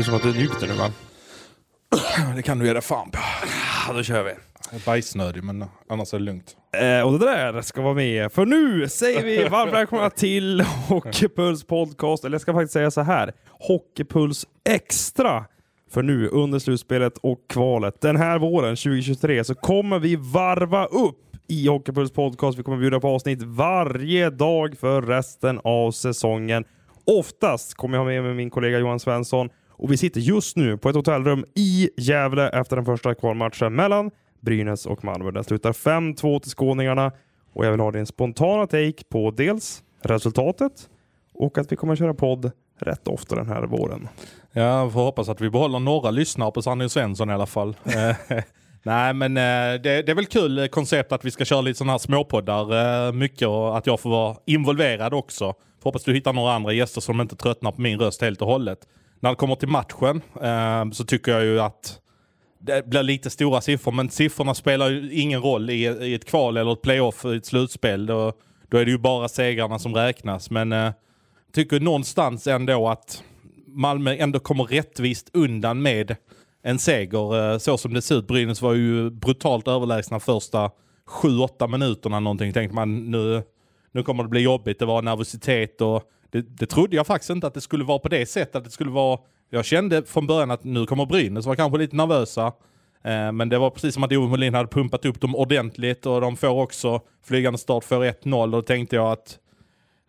Ut som att du njuter nu va? Det kan du dig fan på. Ja, då kör vi. Jag är bajsnödig men annars är det lugnt. Eh, och det där ska vara med. För nu säger vi varmt välkomna till Hockeypuls podcast. Eller jag ska faktiskt säga så här. Hockeypuls Extra. För nu under slutspelet och kvalet den här våren 2023 så kommer vi varva upp i Hockeypuls podcast. Vi kommer bjuda på avsnitt varje dag för resten av säsongen. Oftast kommer jag ha med mig min kollega Johan Svensson och vi sitter just nu på ett hotellrum i Gävle efter den första kvalmatchen mellan Brynäs och Malmö. Den slutar 5-2 till skåningarna och jag vill ha din spontana take på dels resultatet och att vi kommer att köra podd rätt ofta den här våren. Jag får hoppas att vi behåller några lyssnare på Sanny Svensson i alla fall. Eh, Nej men eh, det, det, är väl kul eh, koncept att vi ska köra lite sådana här småpoddar mycket och att jag får vara involverad också. Får hoppas du hittar några andra gäster som inte tröttnar på min röst helt och hållet. När det kommer till matchen eh, så tycker jag ju att det blir lite stora siffror, men siffrorna spelar ju ingen roll i, i ett kval eller ett playoff, i ett slutspel. Då, då är det ju bara segrarna som räknas. Men eh, jag tycker någonstans ändå att Malmö ändå kommer rättvist undan med en seger. Eh, så som det ser ut, Brynäs var ju brutalt överlägsna första 7-8 minuterna någonting. Tänkte man nu, nu kommer det bli jobbigt, det var nervositet och det, det trodde jag faktiskt inte att det skulle vara på det sättet. Att det skulle vara, jag kände från början att nu kommer Brynäs var kanske lite nervösa. Eh, men det var precis som att Ove Molin hade pumpat upp dem ordentligt och de får också flygande start för 1-0 och då tänkte jag att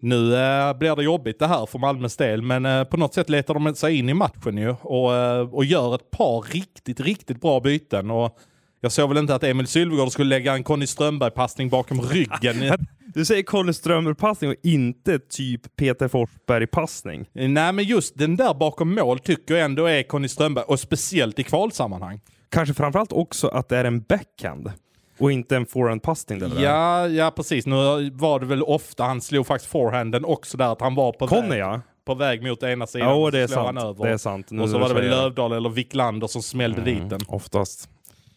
nu eh, blir det jobbigt det här för Malmös del, men eh, på något sätt letar de sig in i matchen ju och, eh, och gör ett par riktigt, riktigt bra byten. Och jag såg väl inte att Emil Sylvegård skulle lägga en Conny Strömberg-passning bakom ryggen. Du säger Conny Strömberg-passning och inte typ Peter Forsberg-passning. Nej, men just den där bakom mål tycker jag ändå är Conny Strömberg, och speciellt i kvalsammanhang. Kanske framförallt också att det är en backhand. Och inte en forehandpassning? Ja, ja precis. Nu var det väl ofta, han slog faktiskt forehanden också där, att han var på Conny, väg. ja. På väg mot ena sidan. Ja, det är sant. Det är sant. Nu och så var det väl Lövdahl eller Wiklander som smällde mm, dit den. Oftast.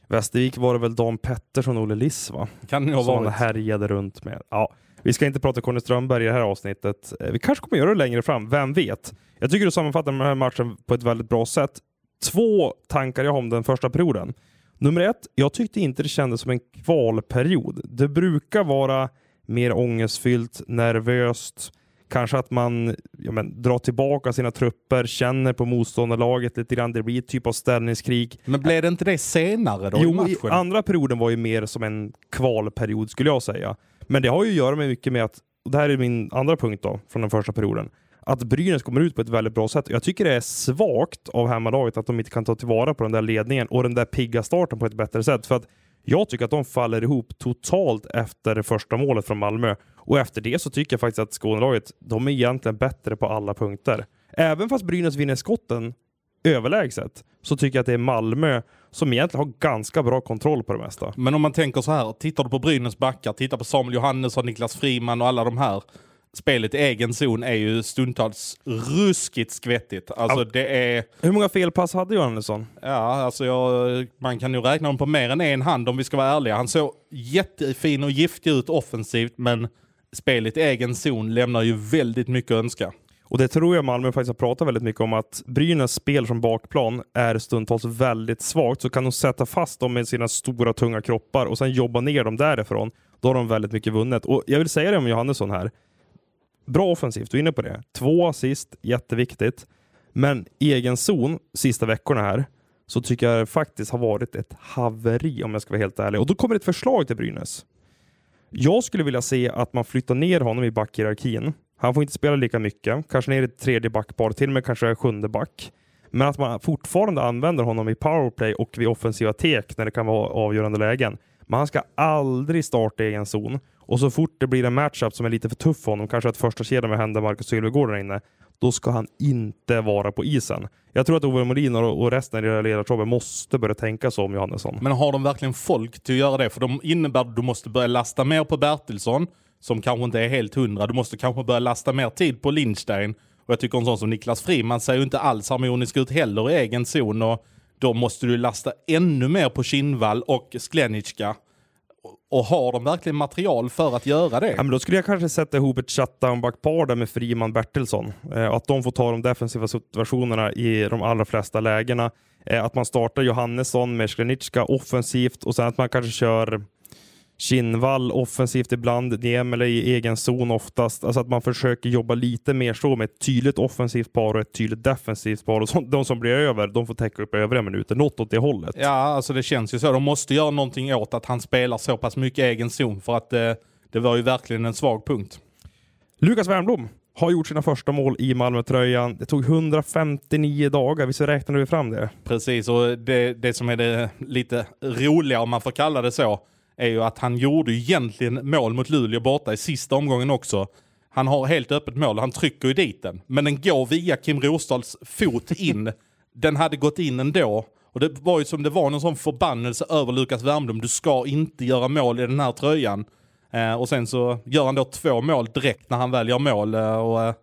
Västervik var det väl Dan Pettersson och Olle Liss va? Kan det nog Som han härjade runt med. Ja, vi ska inte prata Conny Strömberg i det här avsnittet. Eh, vi kanske kommer göra det längre fram, vem vet? Jag tycker du sammanfattar den här matchen på ett väldigt bra sätt. Två tankar jag har om den första perioden. Nummer ett, jag tyckte inte det kändes som en kvalperiod. Det brukar vara mer ångestfyllt, nervöst, kanske att man ja, men, drar tillbaka sina trupper, känner på motståndarlaget lite grann. Det blir ett typ av ställningskrig. Men blev det inte det senare då jo, i matchen? andra perioden var ju mer som en kvalperiod skulle jag säga. Men det har ju att göra med mycket med att, och det här är min andra punkt då, från den första perioden att Brynäs kommer ut på ett väldigt bra sätt. Jag tycker det är svagt av hemmalaget att de inte kan ta tillvara på den där ledningen och den där pigga starten på ett bättre sätt. För att jag tycker att de faller ihop totalt efter det första målet från Malmö. Och efter det så tycker jag faktiskt att Skånelaget, de är egentligen bättre på alla punkter. Även fast Brynäs vinner skotten överlägset så tycker jag att det är Malmö som egentligen har ganska bra kontroll på det mesta. Men om man tänker så här, tittar du på Brynäs backar, tittar på Samuel Johannesson, Niklas Friman och alla de här spelet i egen zon är ju stundtals ruskigt skvättigt. Alltså ja. det är... Hur många felpass hade Johannesson? Ja, alltså jag, man kan ju räkna dem på mer än en hand om vi ska vara ärliga. Han såg jättefin och giftig ut offensivt, men spelet i egen zon lämnar ju väldigt mycket att önska. Och det tror jag Malmö faktiskt har pratat väldigt mycket om, att Brynäs spel från bakplan är stundtals väldigt svagt, så kan de sätta fast dem med sina stora tunga kroppar och sen jobba ner dem därifrån. Då har de väldigt mycket vunnet. Och jag vill säga det om Johannesson här bra offensivt, du är inne på det. Två assist, jätteviktigt. Men egen zon sista veckorna här så tycker jag faktiskt har varit ett haveri om jag ska vara helt ärlig. Och då kommer ett förslag till Brynäs. Jag skulle vilja se att man flyttar ner honom i backhierarkin. Han får inte spela lika mycket, kanske ner i tredje backpar, till och med kanske sjunde back. Men att man fortfarande använder honom i powerplay och vid offensiva tek när det kan vara avgörande lägen. Men han ska aldrig starta i egen zon. Och så fort det blir en matchup som är lite för tuff för honom, kanske att första kedjan med händer Marcus Sylvegård där inne, då ska han inte vara på isen. Jag tror att Ove Molin och resten i det ledartroppet måste börja tänka så om Johannesson. Men har de verkligen folk till att göra det? För de innebär att du måste börja lasta mer på Bertilsson, som kanske inte är helt hundra. Du måste kanske börja lasta mer tid på Lindstein. Och jag tycker en sån som Niklas Friman ser ju inte alls harmonisk ut heller i egen zon. Och då måste du lasta ännu mer på Kinnvall och Sklenicka och har de verkligen material för att göra det? Ja, men då skulle jag kanske sätta ihop ett shutdown-backpar där med Friman Bertilsson. Eh, att de får ta de defensiva situationerna i de allra flesta lägena. Eh, att man startar Johannesson med Skrenicka offensivt och sen att man kanske kör Kinnvall offensivt ibland, Niemela i egen zon oftast. Alltså att man försöker jobba lite mer så med ett tydligt offensivt par och ett tydligt defensivt par. Och så, de som blir över, de får täcka upp övriga minuter. Något åt det hållet. Ja, alltså det känns ju så. De måste göra någonting åt att han spelar så pass mycket egen zon för att eh, det var ju verkligen en svag punkt. Lukas Wernbloom har gjort sina första mål i Malmötröjan. Det tog 159 dagar, visst räknade vi fram det? Precis, och det, det som är det lite roliga, om man får kalla det så, är ju att han gjorde egentligen mål mot Luleå borta i sista omgången också. Han har helt öppet mål, han trycker ju dit den. Men den går via Kim Rosdals fot in. den hade gått in ändå. Och det var ju som det var någon sån förbannelse över Lukas Wernbloom. Du ska inte göra mål i den här tröjan. Eh, och sen så gör han då två mål direkt när han väl gör mål. Eh, och, eh,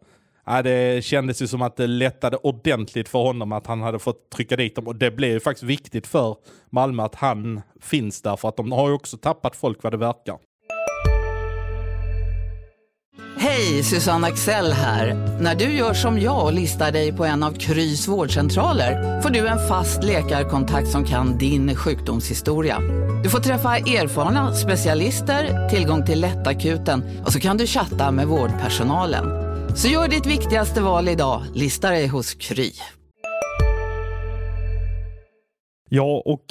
Ja, det kändes ju som att det lättade ordentligt för honom att han hade fått trycka dit dem och det blev ju faktiskt viktigt för Malmö att han finns där för att de har ju också tappat folk vad det verkar. Hej, Susanne Axel här. När du gör som jag och listar dig på en av Krys vårdcentraler får du en fast läkarkontakt som kan din sjukdomshistoria. Du får träffa erfarna specialister, tillgång till lättakuten och så kan du chatta med vårdpersonalen. Så gör ditt viktigaste val idag. Lista dig hos Kry. Ja, och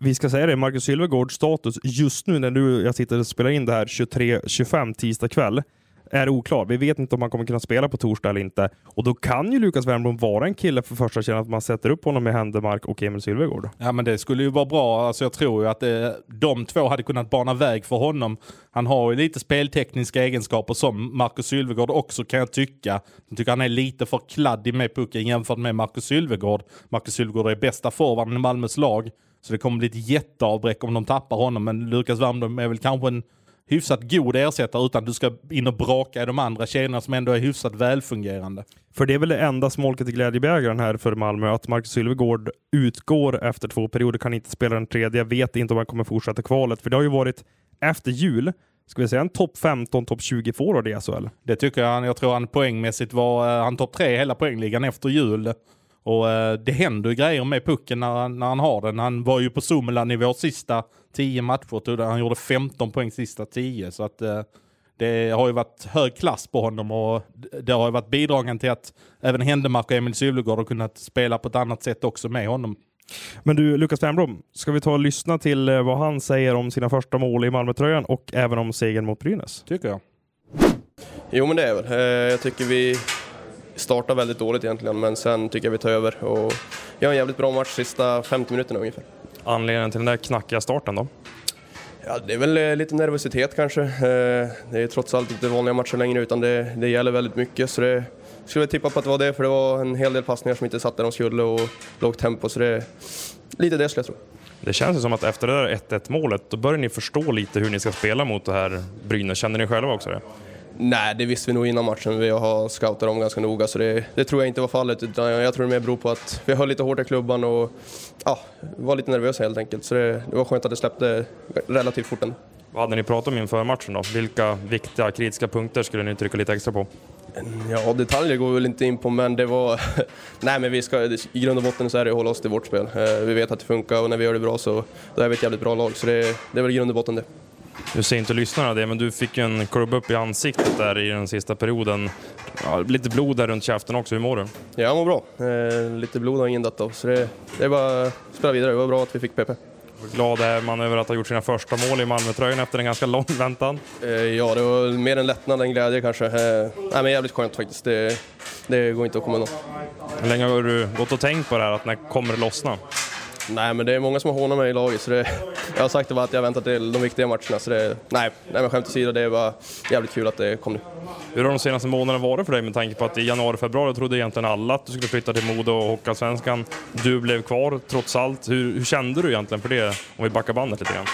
vi ska säga det, Marcus Sylvegårds status just nu när du, jag sitter och spelar in det här 23.25 tisdag kväll är oklar. Vi vet inte om han kommer kunna spela på torsdag eller inte. Och då kan ju Lukas Wernbloom vara en kille för första tjänsten att man sätter upp honom med Händemark och Emil Sylvegård. Ja men det skulle ju vara bra. Alltså, jag tror ju att det, de två hade kunnat bana väg för honom. Han har ju lite speltekniska egenskaper som Marcus Sylvegård också kan jag tycka. Jag tycker han är lite för kladdig med pucken jämfört med Marcus Sylvegård. Marcus Sylvegård är bästa forwarden i Malmös lag. Så det kommer bli ett jätteavbräck om de tappar honom. Men Lukas Wernbloom är väl kanske en hyfsat god ersättare utan du ska in och braka i de andra kedjorna som ändå är hyfsat välfungerande. För det är väl det enda smolket i glädjebägaren här för Malmö, att Marcus Sylvegård utgår efter två perioder, kan inte spela den tredje. Jag vet inte om han kommer fortsätta kvalet, för det har ju varit efter jul, ska vi säga en topp 15, topp 20 forward i SHL? Det tycker jag. Jag tror han poängmässigt var eh, han topp tre i hela poängligan efter jul. Och eh, det händer ju grejer med pucken när, när han har den. Han var ju på Somela-nivå sista tio matcher. Han gjorde 15 poäng sista tio. Så att eh, det har ju varit hög klass på honom och det har ju varit bidragande till att även Händemark och Emil Sylvegård har kunnat spela på ett annat sätt också med honom. Men du, Lukas Wernbloom, ska vi ta och lyssna till eh, vad han säger om sina första mål i Malmötröjan och även om segern mot Brynäs? Tycker jag. Jo men det är väl. Jag tycker vi startar väldigt dåligt egentligen, men sen tycker jag vi tar över och gör en jävligt bra match sista 50 minuterna ungefär. Anledningen till den där knackiga starten då? Ja, det är väl eh, lite nervositet kanske. Eh, det är trots allt inte vanliga matcher längre utan det, det gäller väldigt mycket. Så det skulle jag tippa på att det var det, för det var en hel del passningar som inte satt där de skulle och lågt tempo. Så det är lite det skulle jag tro. Det känns som att efter det där 1-1 målet, då börjar ni förstå lite hur ni ska spela mot det här Brynäs. Känner ni själva också det? Nej, det visste vi nog innan matchen. Vi har scoutat dem ganska noga, så det, det, tror jag inte var fallet. Utan jag tror det mer beror på att vi höll lite hårt i klubban och ja, var lite nervösa helt enkelt. Så det, det var skönt att det släppte relativt fort ändå. Vad hade ni pratat om inför matchen då? Vilka viktiga kritiska punkter skulle ni trycka lite extra på? Ja, detaljer går vi väl inte in på, men det var... Nej, men vi ska, i grund och botten så är det att hålla oss till vårt spel. Eh, vi vet att det funkar och när vi gör det bra så då är vi ett jävligt bra lag. Så det, det är väl i grund och botten det. Nu ser inte lyssnarna det, men du fick en klubba upp i ansiktet där i den sista perioden. Ja, lite blod där runt käften också. Hur mår du? Ja, jag mår bra. Eh, lite blod har ingen dött av, så det, det är bara att spela vidare. Det var bra att vi fick PP. Glad är man över att ha gjort sina första mål i Malmötröjan efter en ganska lång väntan? Eh, ja, det var mer en lättnad än glädje kanske. Eh, nej, men jävligt skönt faktiskt. Det, det går inte att komma undan. Hur länge har du gått och tänkt på det här, att när kommer det lossna? Nej, men det är många som har hånat mig i laget, så det, jag har sagt det bara att jag väntar till de viktiga matcherna. Så det, nej, nej, men skämt åsido, det är bara jävligt kul att det kom nu. Hur har de senaste månaderna varit för dig med tanke på att i januari, februari trodde egentligen alla att du skulle flytta till Modo och Hockeyallsvenskan. Du blev kvar trots allt. Hur, hur kände du egentligen för det, om vi backar bandet lite grann?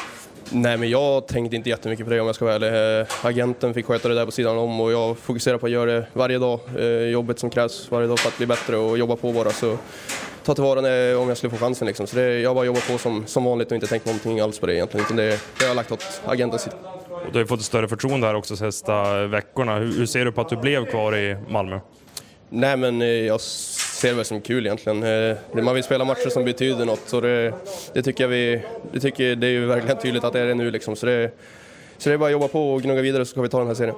Nej, men jag tänkte inte jättemycket på det om jag ska vara ärlig. Eh, agenten fick sköta det där på sidan om och jag fokuserar på att göra det varje dag. Eh, jobbet som krävs varje dag för att bli bättre och jobba på bara. Så ta tillvara när, om jag skulle få chansen. Liksom. Så det, jag bara jobbar på som, som vanligt och inte tänkt någonting alls på det egentligen. Utan det, det har jag lagt åt agentens sida. Och du har ju fått ett större förtroende här också de sista veckorna. Hur, hur ser du på att du blev kvar i Malmö? Nej men eh, jag ser det väl som kul egentligen. Eh, Man vill spela matcher som betyder något så det, det tycker jag vi, det, tycker, det är ju verkligen tydligt att det är det nu liksom. Så det, så det är bara att jobba på och gnugga vidare så ska vi ta den här serien.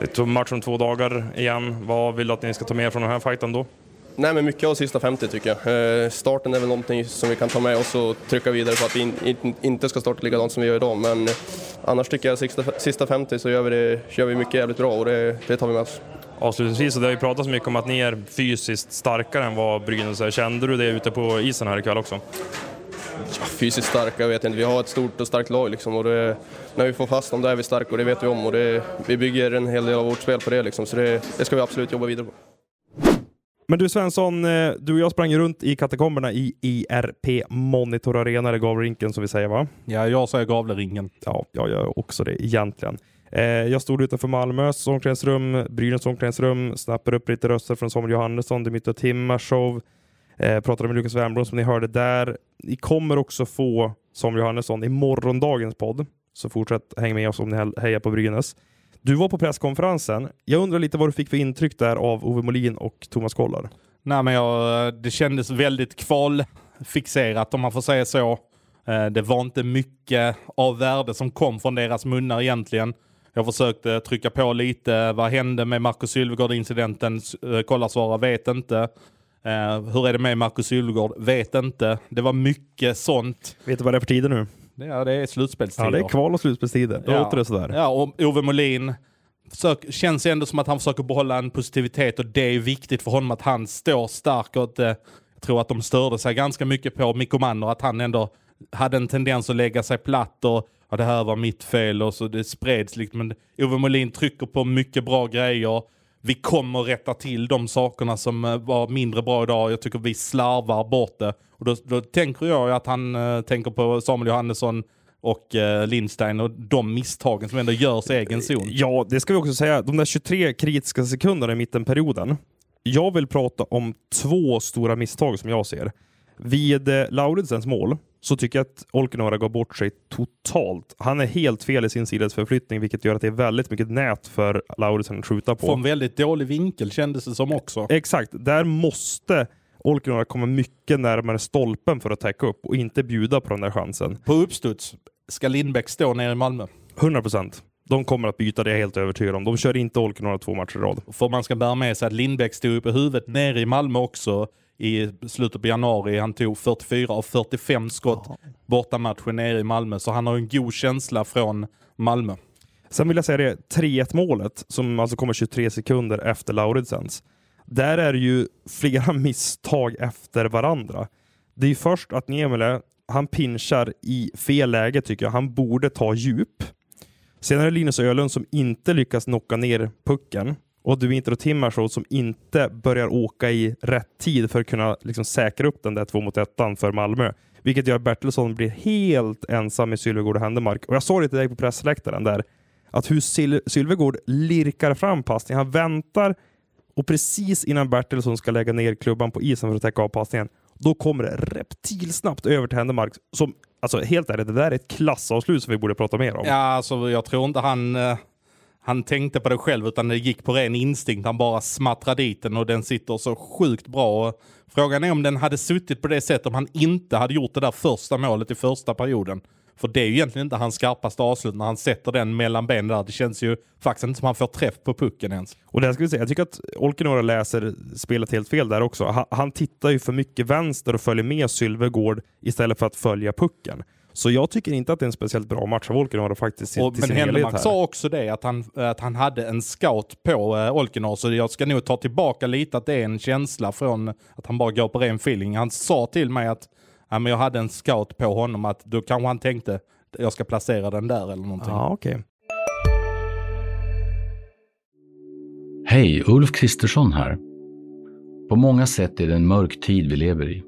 Det är match om två dagar igen. Vad vill du att ni ska ta med från den här fighten då? Nej men mycket av sista 50 tycker jag. Eh, Starten är väl någonting som vi kan ta med oss och trycka vidare på att vi in, in, inte ska starta likadant som vi gör idag. Men annars tycker jag sista, sista 50 så gör vi, det, gör vi mycket jävligt bra och det, det tar vi med oss. Avslutningsvis, så det har ju pratats mycket om att ni är fysiskt starkare än vad Brynäs är. Kände du det ute på isen här ikväll också? Ja, fysiskt starka, jag vet inte. Vi har ett stort och starkt lag liksom, och det, när vi får fast dem, då är vi starka och det vet vi om. Och det, vi bygger en hel del av vårt spel på det liksom, så det, det ska vi absolut jobba vidare på. Men du Svensson, eh, du och jag sprang runt i katakomberna i IRP Monitor Arena, eller Gavlerinken som vi säger va? Ja, jag säger Gavleringen. Ja, jag gör också det egentligen. Eh, jag stod utanför Malmös omklädningsrum, Brynäs omklädningsrum, snappade upp lite röster från Samuel Johannesson, Dimitar Timashov, eh, pratade med Lukas Wernbloom som ni hörde där. Ni kommer också få Samuel Johannesson i morgondagens podd, så fortsätt häng med oss om ni hejar på Brynäs. Du var på presskonferensen. Jag undrar lite vad du fick för intryck där av Ove Molin och Thomas Kollar? Nej, men jag, det kändes väldigt kvalfixerat om man får säga så. Eh, det var inte mycket av värde som kom från deras munnar egentligen. Jag försökte trycka på lite. Vad hände med Marcus Sylvegård-incidenten? Eh, Kolla svara, vet inte. Uh, hur är det med Marcus Sylvegård? Vet inte. Det var mycket sånt. Vet du vad det är för tider nu? Ja, det är slutspelstider. Ja, det är kval och slutspelstider. Då ja. låter det sådär. Ja, och Ove Molin försök, känns ändå som att han försöker behålla en positivitet och det är viktigt för honom att han står stark och att, eh, jag tror att de störde sig ganska mycket på Mikko Manner, att han ändå hade en tendens att lägga sig platt och ja, det här var mitt fel och så det spreds liksom. Men Ove Molin trycker på mycket bra grejer. Vi kommer rätta till de sakerna som eh, var mindre bra idag. Jag tycker vi slarvar bort det. Och då, då tänker jag att han uh, tänker på Samuel Johannesson och uh, Lindstein och de misstagen som ändå görs i egen zon. Ja, det ska vi också säga. De där 23 kritiska sekunderna i mittenperioden. Jag vill prata om två stora misstag som jag ser. Vid eh, Lauritzens mål så tycker jag att Olkinuora går bort sig totalt. Han är helt fel i sin sidledsförflyttning, vilket gör att det är väldigt mycket nät för Lauritsen att skjuta på. Från väldigt dålig vinkel kändes det som också. Exakt. Där måste Olkinuora komma mycket närmare stolpen för att täcka upp och inte bjuda på den där chansen. På uppstuds ska Lindbäck stå nere i Malmö. 100 procent. De kommer att byta, det är jag helt övertygad om. De kör inte Olkinuora två matcher i rad. För man ska bära med sig att Lindbäck stod upp i huvudet nere i Malmö också i slutet på januari. Han tog 44 av 45 skott ja. bortamatchen nere i Malmö, så han har en god känsla från Malmö. Sen vill jag säga det, 3-1 målet som alltså kommer 23 sekunder efter Lauritzens. Där är det ju flera misstag efter varandra. Det är först att Niemele, han pinchar i fel läge tycker jag. Han borde ta djup. Sen är det Linus Ölund som inte lyckas knocka ner pucken och du Intero Timmershow som inte börjar åka i rätt tid för att kunna liksom säkra upp den där två mot ettan för Malmö. Vilket gör att Bertilsson blir helt ensam med Sylvegård och Händemark. Och jag såg det till dig på pressläktaren där, att hur Syl Sylvegård lirkar fram passningen. Han väntar och precis innan Bertilsson ska lägga ner klubban på isen för att täcka av passningen, då kommer det reptilsnabbt över till Händemark. Som, alltså helt ärligt, det där är ett klassavslut som vi borde prata mer om. Ja, alltså jag tror inte han... Uh han tänkte på det själv utan det gick på ren instinkt. Han bara smattrade dit den och den sitter så sjukt bra. Frågan är om den hade suttit på det sättet om han inte hade gjort det där första målet i första perioden. För det är ju egentligen inte hans skarpaste avslut när han sätter den mellan benen där. Det känns ju faktiskt inte som han får träff på pucken ens. Och det ska vi säga, jag tycker att Olkinora läser spelet helt fel där också. Han, han tittar ju för mycket vänster och följer med Sylvegård istället för att följa pucken. Så jag tycker inte att det är en speciellt bra match av Olkinuor faktiskt och, Men Händemark sa också det, att han, att han hade en scout på uh, Olkinuor, så jag ska nog ta tillbaka lite att det är en känsla från att han bara går på ren feeling. Han sa till mig att ja, men jag hade en scout på honom, att då kanske han tänkte jag ska placera den där eller någonting. Ja, okay. Hej, Ulf Kristersson här. På många sätt är det en mörk tid vi lever i.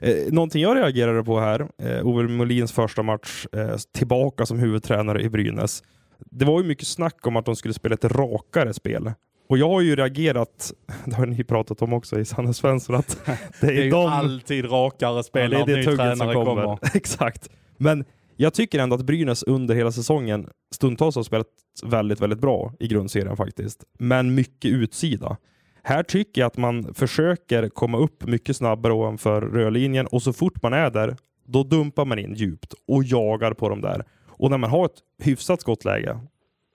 Eh, någonting jag reagerade på här, eh, Ove Molins första match eh, tillbaka som huvudtränare i Brynäs. Det var ju mycket snack om att de skulle spela ett rakare spel. Och jag har ju reagerat, det har ni pratat om också i Sanne Svensson, att Det är ju de- alltid rakare spel när det är det ny tränare kommer. kommer. Exakt. Men jag tycker ändå att Brynäs under hela säsongen stundtals har spelat väldigt, väldigt bra i grundserien faktiskt. Men mycket utsida. Här tycker jag att man försöker komma upp mycket snabbare ovanför rödlinjen och så fort man är där, då dumpar man in djupt och jagar på dem där. Och när man har ett hyfsat skottläge,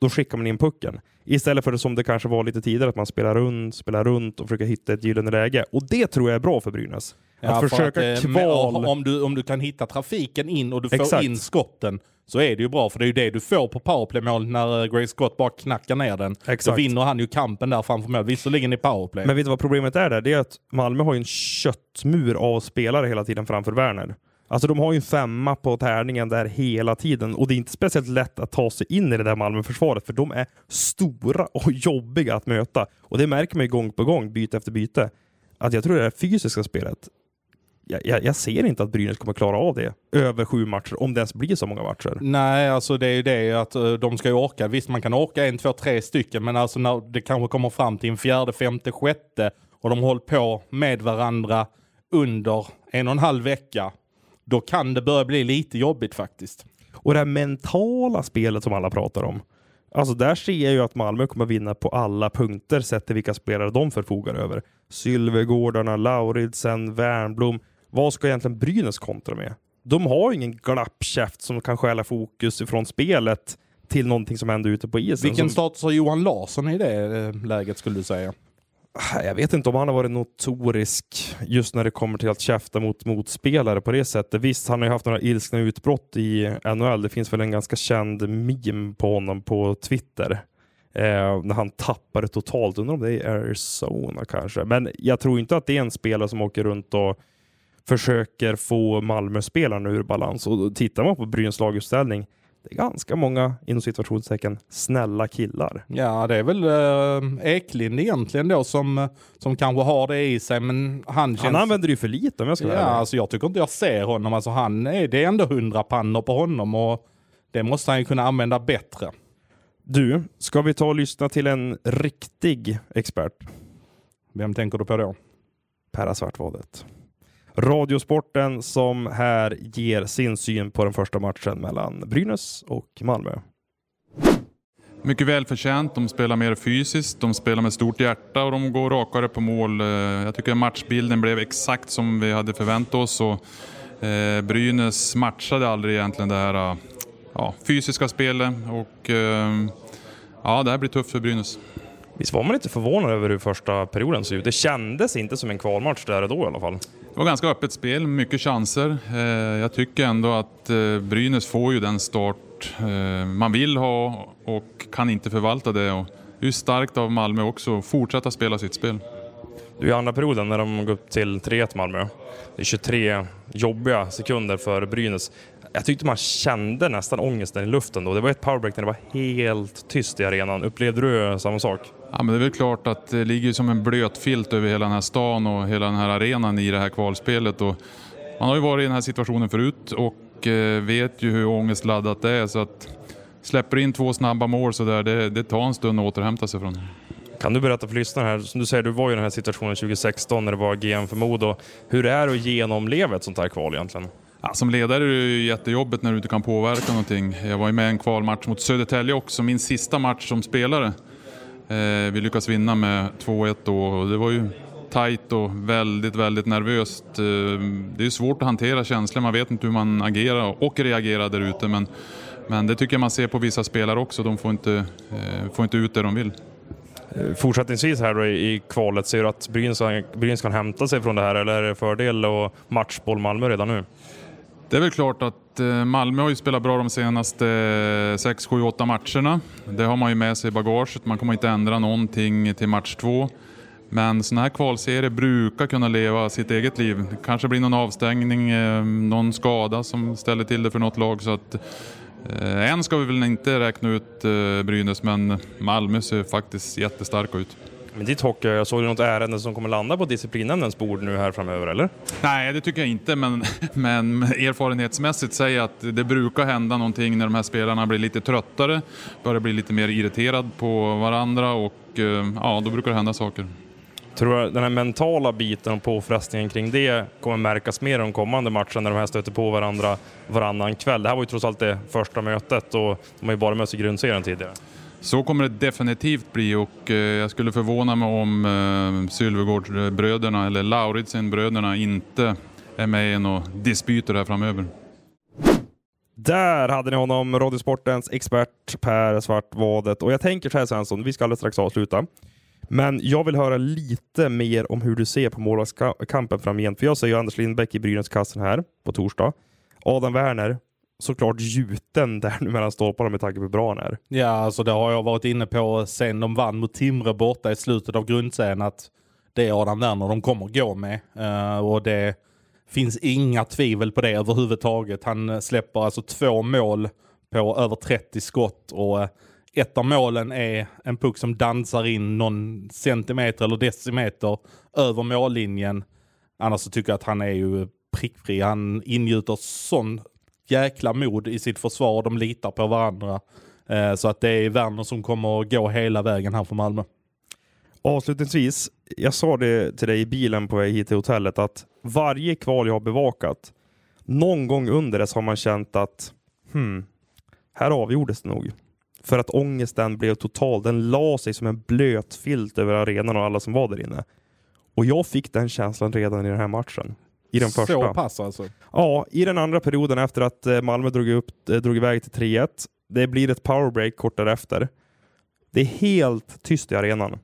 då skickar man in pucken. Istället för det som det kanske var lite tidigare, att man spelar runt, spelar runt och försöker hitta ett gyllene läge. Och det tror jag är bra för Brynäs. Ja, att för försöka eh, kval... Om du, om du kan hitta trafiken in och du får Exakt. in skotten så är det ju bra. För det är ju det du får på powerplaymål när eh, Gray Scott bara knackar ner den. Då Exakt. vinner han ju kampen där framför mål. Visserligen i powerplay. Men vet du vad problemet är där? Det är att Malmö har ju en köttmur av spelare hela tiden framför Werner. Alltså de har ju en femma på tärningen där hela tiden och det är inte speciellt lätt att ta sig in i det där Malmö-försvaret för de är stora och jobbiga att möta. Och det märker man ju gång på gång, byte efter byte. Att jag tror det är det fysiska spelet. Jag, jag, ser inte att Brynäs kommer klara av det över sju matcher, om det ens blir så många matcher. Nej, alltså det är ju det att eh, de ska ju orka. Visst, man kan orka en, två, tre stycken, men alltså när det kanske kommer fram till en fjärde, femte, sjätte och de hållit på med varandra under en och en halv vecka, då kan det börja bli lite jobbigt faktiskt. Och det här mentala spelet som alla pratar om. Alltså där ser jag ju att Malmö kommer vinna på alla punkter sett till vilka spelare de förfogar över. Sylvegårdarna, Lauridsen, Wernblom. Vad ska egentligen Brynäs kontra med? De har ju ingen glappkäft som kan stjäla fokus ifrån spelet till någonting som händer ute på isen. Vilken som, status har Johan Larsson i det eh, läget skulle du säga? jag vet inte om han har varit notorisk just när det kommer till att käfta mot motspelare på det sättet. Visst, han har ju haft några ilskna utbrott i NHL. Det finns väl en ganska känd meme på honom på Twitter. Eh, när han tappade totalt. Undrar om det är Arizona kanske. Men jag tror inte att det är en spelare som åker runt och försöker få Malmö-spelarna ur balans. Och tittar man på Brynäs laguppställning, det är ganska många inom situationstecken snälla killar. Ja, det är väl eh, Eklind egentligen då som, som kanske har det i sig, men han känns... Han använder ju för lite om jag ska Ja, vara ärlig. alltså jag tycker inte jag ser honom. Alltså han är, det är ändå hundra pannor på honom och det måste han ju kunna använda bättre. Du, ska vi ta och lyssna till en riktig expert? Vem tänker du på då? Perra Svartvadet. Radiosporten som här ger sin syn på den första matchen mellan Brynäs och Malmö. Mycket välförtjänt. De spelar mer fysiskt, de spelar med stort hjärta och de går rakare på mål. Eh, Jag tycker matchbilden blev exakt som vi hade förväntat oss. Och eh, Brynäs matchade aldrig egentligen det här eh, ja, fysiska spelet. Och, ja, det här blir tufft för Brynäs. Visst var man lite förvånad över hur första perioden såg ut? Det kändes inte som en kvalmatch där och då i alla fall. Det var ganska öppet spel, mycket chanser. Eh, jag tycker ändå att eh, Brynäs får ju den start eh, man vill ha och kan inte förvalta det. Och det är ju starkt av Malmö också att fortsätta spela sitt spel. Du, I andra perioden när de går upp till 3-1 Malmö, det är 23 jobbiga sekunder för Brynäs. Jag tyckte man kände nästan ångesten i luften då. Det var ett powerbreak när det var helt tyst i arenan. Upplevde du samma sak? Ja, men det är väl klart att det ligger som en blöt filt över hela den här stan och hela den här arenan i det här kvalspelet. Och man har ju varit i den här situationen förut och eh, vet ju hur ångestladdat det är. Så att släpper in två snabba mål så där, det, det tar en stund att återhämta sig från. Kan du berätta för lyssnarna här, som du säger, du var ju i den här situationen 2016 när det var GM för Modo. Hur det är att genomleva ett sånt här kval egentligen? Ja, som ledare är det ju jättejobbigt när du inte kan påverka någonting. Jag var ju med i en kvalmatch mot Södertälje också, min sista match som spelare. Eh, vi lyckas vinna med 2-1 då och det var ju tajt och väldigt, väldigt nervöst. Eh, det är ju svårt att hantera känslor, man vet inte hur man agerar och reagerar där ute. Men, men det tycker jag man ser på vissa spelare också, de får inte, eh, får inte ut det de vill. Eh, fortsättningsvis här då i kvalet, ser du att Brynäs kan hämta sig från det här eller är det fördel och matchboll Malmö redan nu? Det är väl klart att eh, Malmö har ju spelat bra de senaste 6, 7, 8 matcherna. Det har man ju med sig i bagaget. Man kommer inte ändra någonting till match två. Men sådana här kvalserier brukar kunna leva sitt eget liv. Det kanske blir någon avstängning, eh, någon skada som ställer till det för något lag. Så att, eh, än ska vi väl inte räkna ut Brynäs, men Malmö ser faktiskt jättestarka ut. Men ditt hockey, jag såg du något ärende som kommer landa på disciplinnämndens bord nu här framöver, eller? Nej, det tycker jag inte, men, men erfarenhetsmässigt säger jag att det brukar hända någonting när de här spelarna blir lite tröttare, börjar bli lite mer irriterad på varandra och eh, ja, då brukar det hända saker. Tror du den här mentala biten och påfrestningen kring det kommer märkas mer de kommande matcherna när de här stöter på varandra varannan kväll? Det här var ju trots allt det första mötet och de har ju bara mött sig i grundserien tidigare. Så kommer det definitivt bli och eh, jag skulle förvåna mig om eh, Sylvegårdsbröderna eller Lauritsenbröderna inte är med i några dispyter här framöver. Där hade ni honom, Radiosportens expert Per Svartvadet. Och jag tänker så här Svensson, vi ska alldeles strax avsluta. Men jag vill höra lite mer om hur du ser på målvaktskampen framgent. För jag ser ju Anders Lindbäck i Brynäskassen här på torsdag. Adam Werner såklart gjuten där nu mellan stolparna med tanke på hur bra han är. Ja, alltså det har jag varit inne på sen de vann mot Timrå borta i slutet av grundserien att det är Adam Werner de kommer gå med. Uh, och det finns inga tvivel på det överhuvudtaget. Han släpper alltså två mål på över 30 skott och uh, ett av målen är en puck som dansar in någon centimeter eller decimeter över mållinjen. Annars så tycker jag att han är ju prickfri. Han ingjuter sån jäkla mod i sitt försvar. De litar på varandra. Eh, så att det är Werner som kommer att gå hela vägen här för Malmö. Avslutningsvis, jag sa det till dig i bilen på väg hit till hotellet att varje kval jag har bevakat, någon gång under det så har man känt att hmm, här avgjordes det nog. För att ångesten blev total. Den la sig som en blöt filt över arenan och alla som var där inne. Och jag fick den känslan redan i den här matchen. I den första. Så pass alltså? Ja, i den andra perioden efter att eh, Malmö drog, upp, eh, drog iväg till 3-1. Det blir ett powerbreak kort därefter. Det är helt tyst i arenan.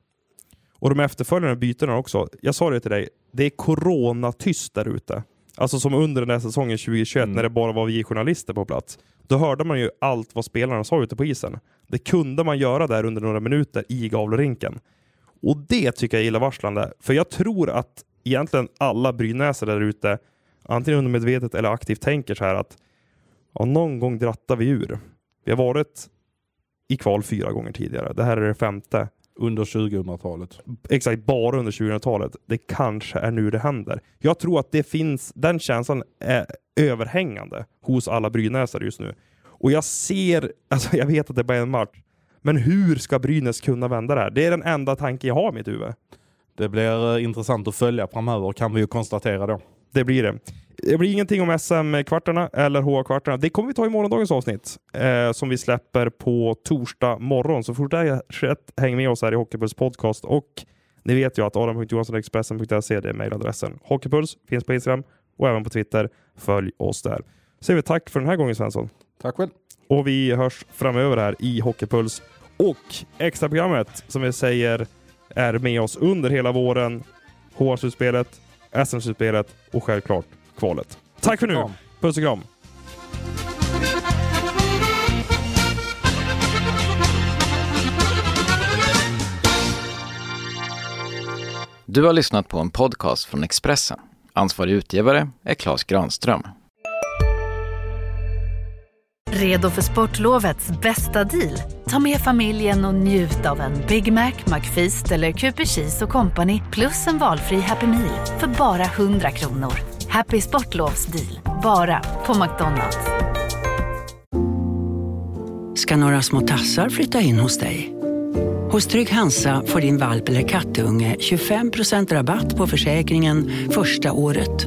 Och de efterföljande bytena också. Jag sa det till dig, det är coronatyst där ute. Alltså som under den här säsongen 2021 mm. när det bara var vi journalister på plats. Då hörde man ju allt vad spelarna sa ute på isen. Det kunde man göra där under några minuter i Gavlerinken. Och det tycker jag är illavarslande. För jag tror att egentligen alla brynäsare där ute, antingen undermedvetet eller aktivt tänker så här att ja, någon gång drattar vi ur. Vi har varit i kval fyra gånger tidigare. Det här är det femte. Under 2000-talet. Exakt, bara under 2000-talet. Det kanske är nu det händer. Jag tror att det finns, den känslan är överhängande hos alla brynäsare just nu. Och jag ser, alltså jag vet att det bara är en match, men hur ska Brynäs kunna vända det här? Det är den enda tanken jag har i mitt huvud. Det blir eh, intressant att följa framöver kan vi ju konstatera då. Det blir det. Det blir ingenting om SM-kvartarna eller HA-kvartarna. Det kommer vi ta i morgondagens avsnitt eh, som vi släpper på torsdag morgon. Så fortsätt häng med oss här i Hockeypuls podcast och ni vet ju att adam.johanssonexpressen.se är mejladressen. Hockeypuls finns på Instagram och även på Twitter. Följ oss där. Så säger vi tack för den här gången Svensson. Tack själv. Och vi hörs framöver här i Hockeypuls och extraprogrammet som vi säger är med oss under hela våren. HR-slutspelet, SM-slutspelet och självklart kvalet. Tack för nu! Puss och kram! Du har lyssnat på en podcast från Expressen. Ansvarig utgivare är Klas Granström. Redo för sportlovets bästa deal? Ta med familjen och njut av en Big Mac, McFeast eller Cooper Cheese och Company plus en valfri Happy Meal för bara 100 kronor. Happy Sportlovs deal, bara på McDonalds. Ska några små tassar flytta in hos dig? Hos Trygg Hansa får din valp eller kattunge 25% rabatt på försäkringen första året.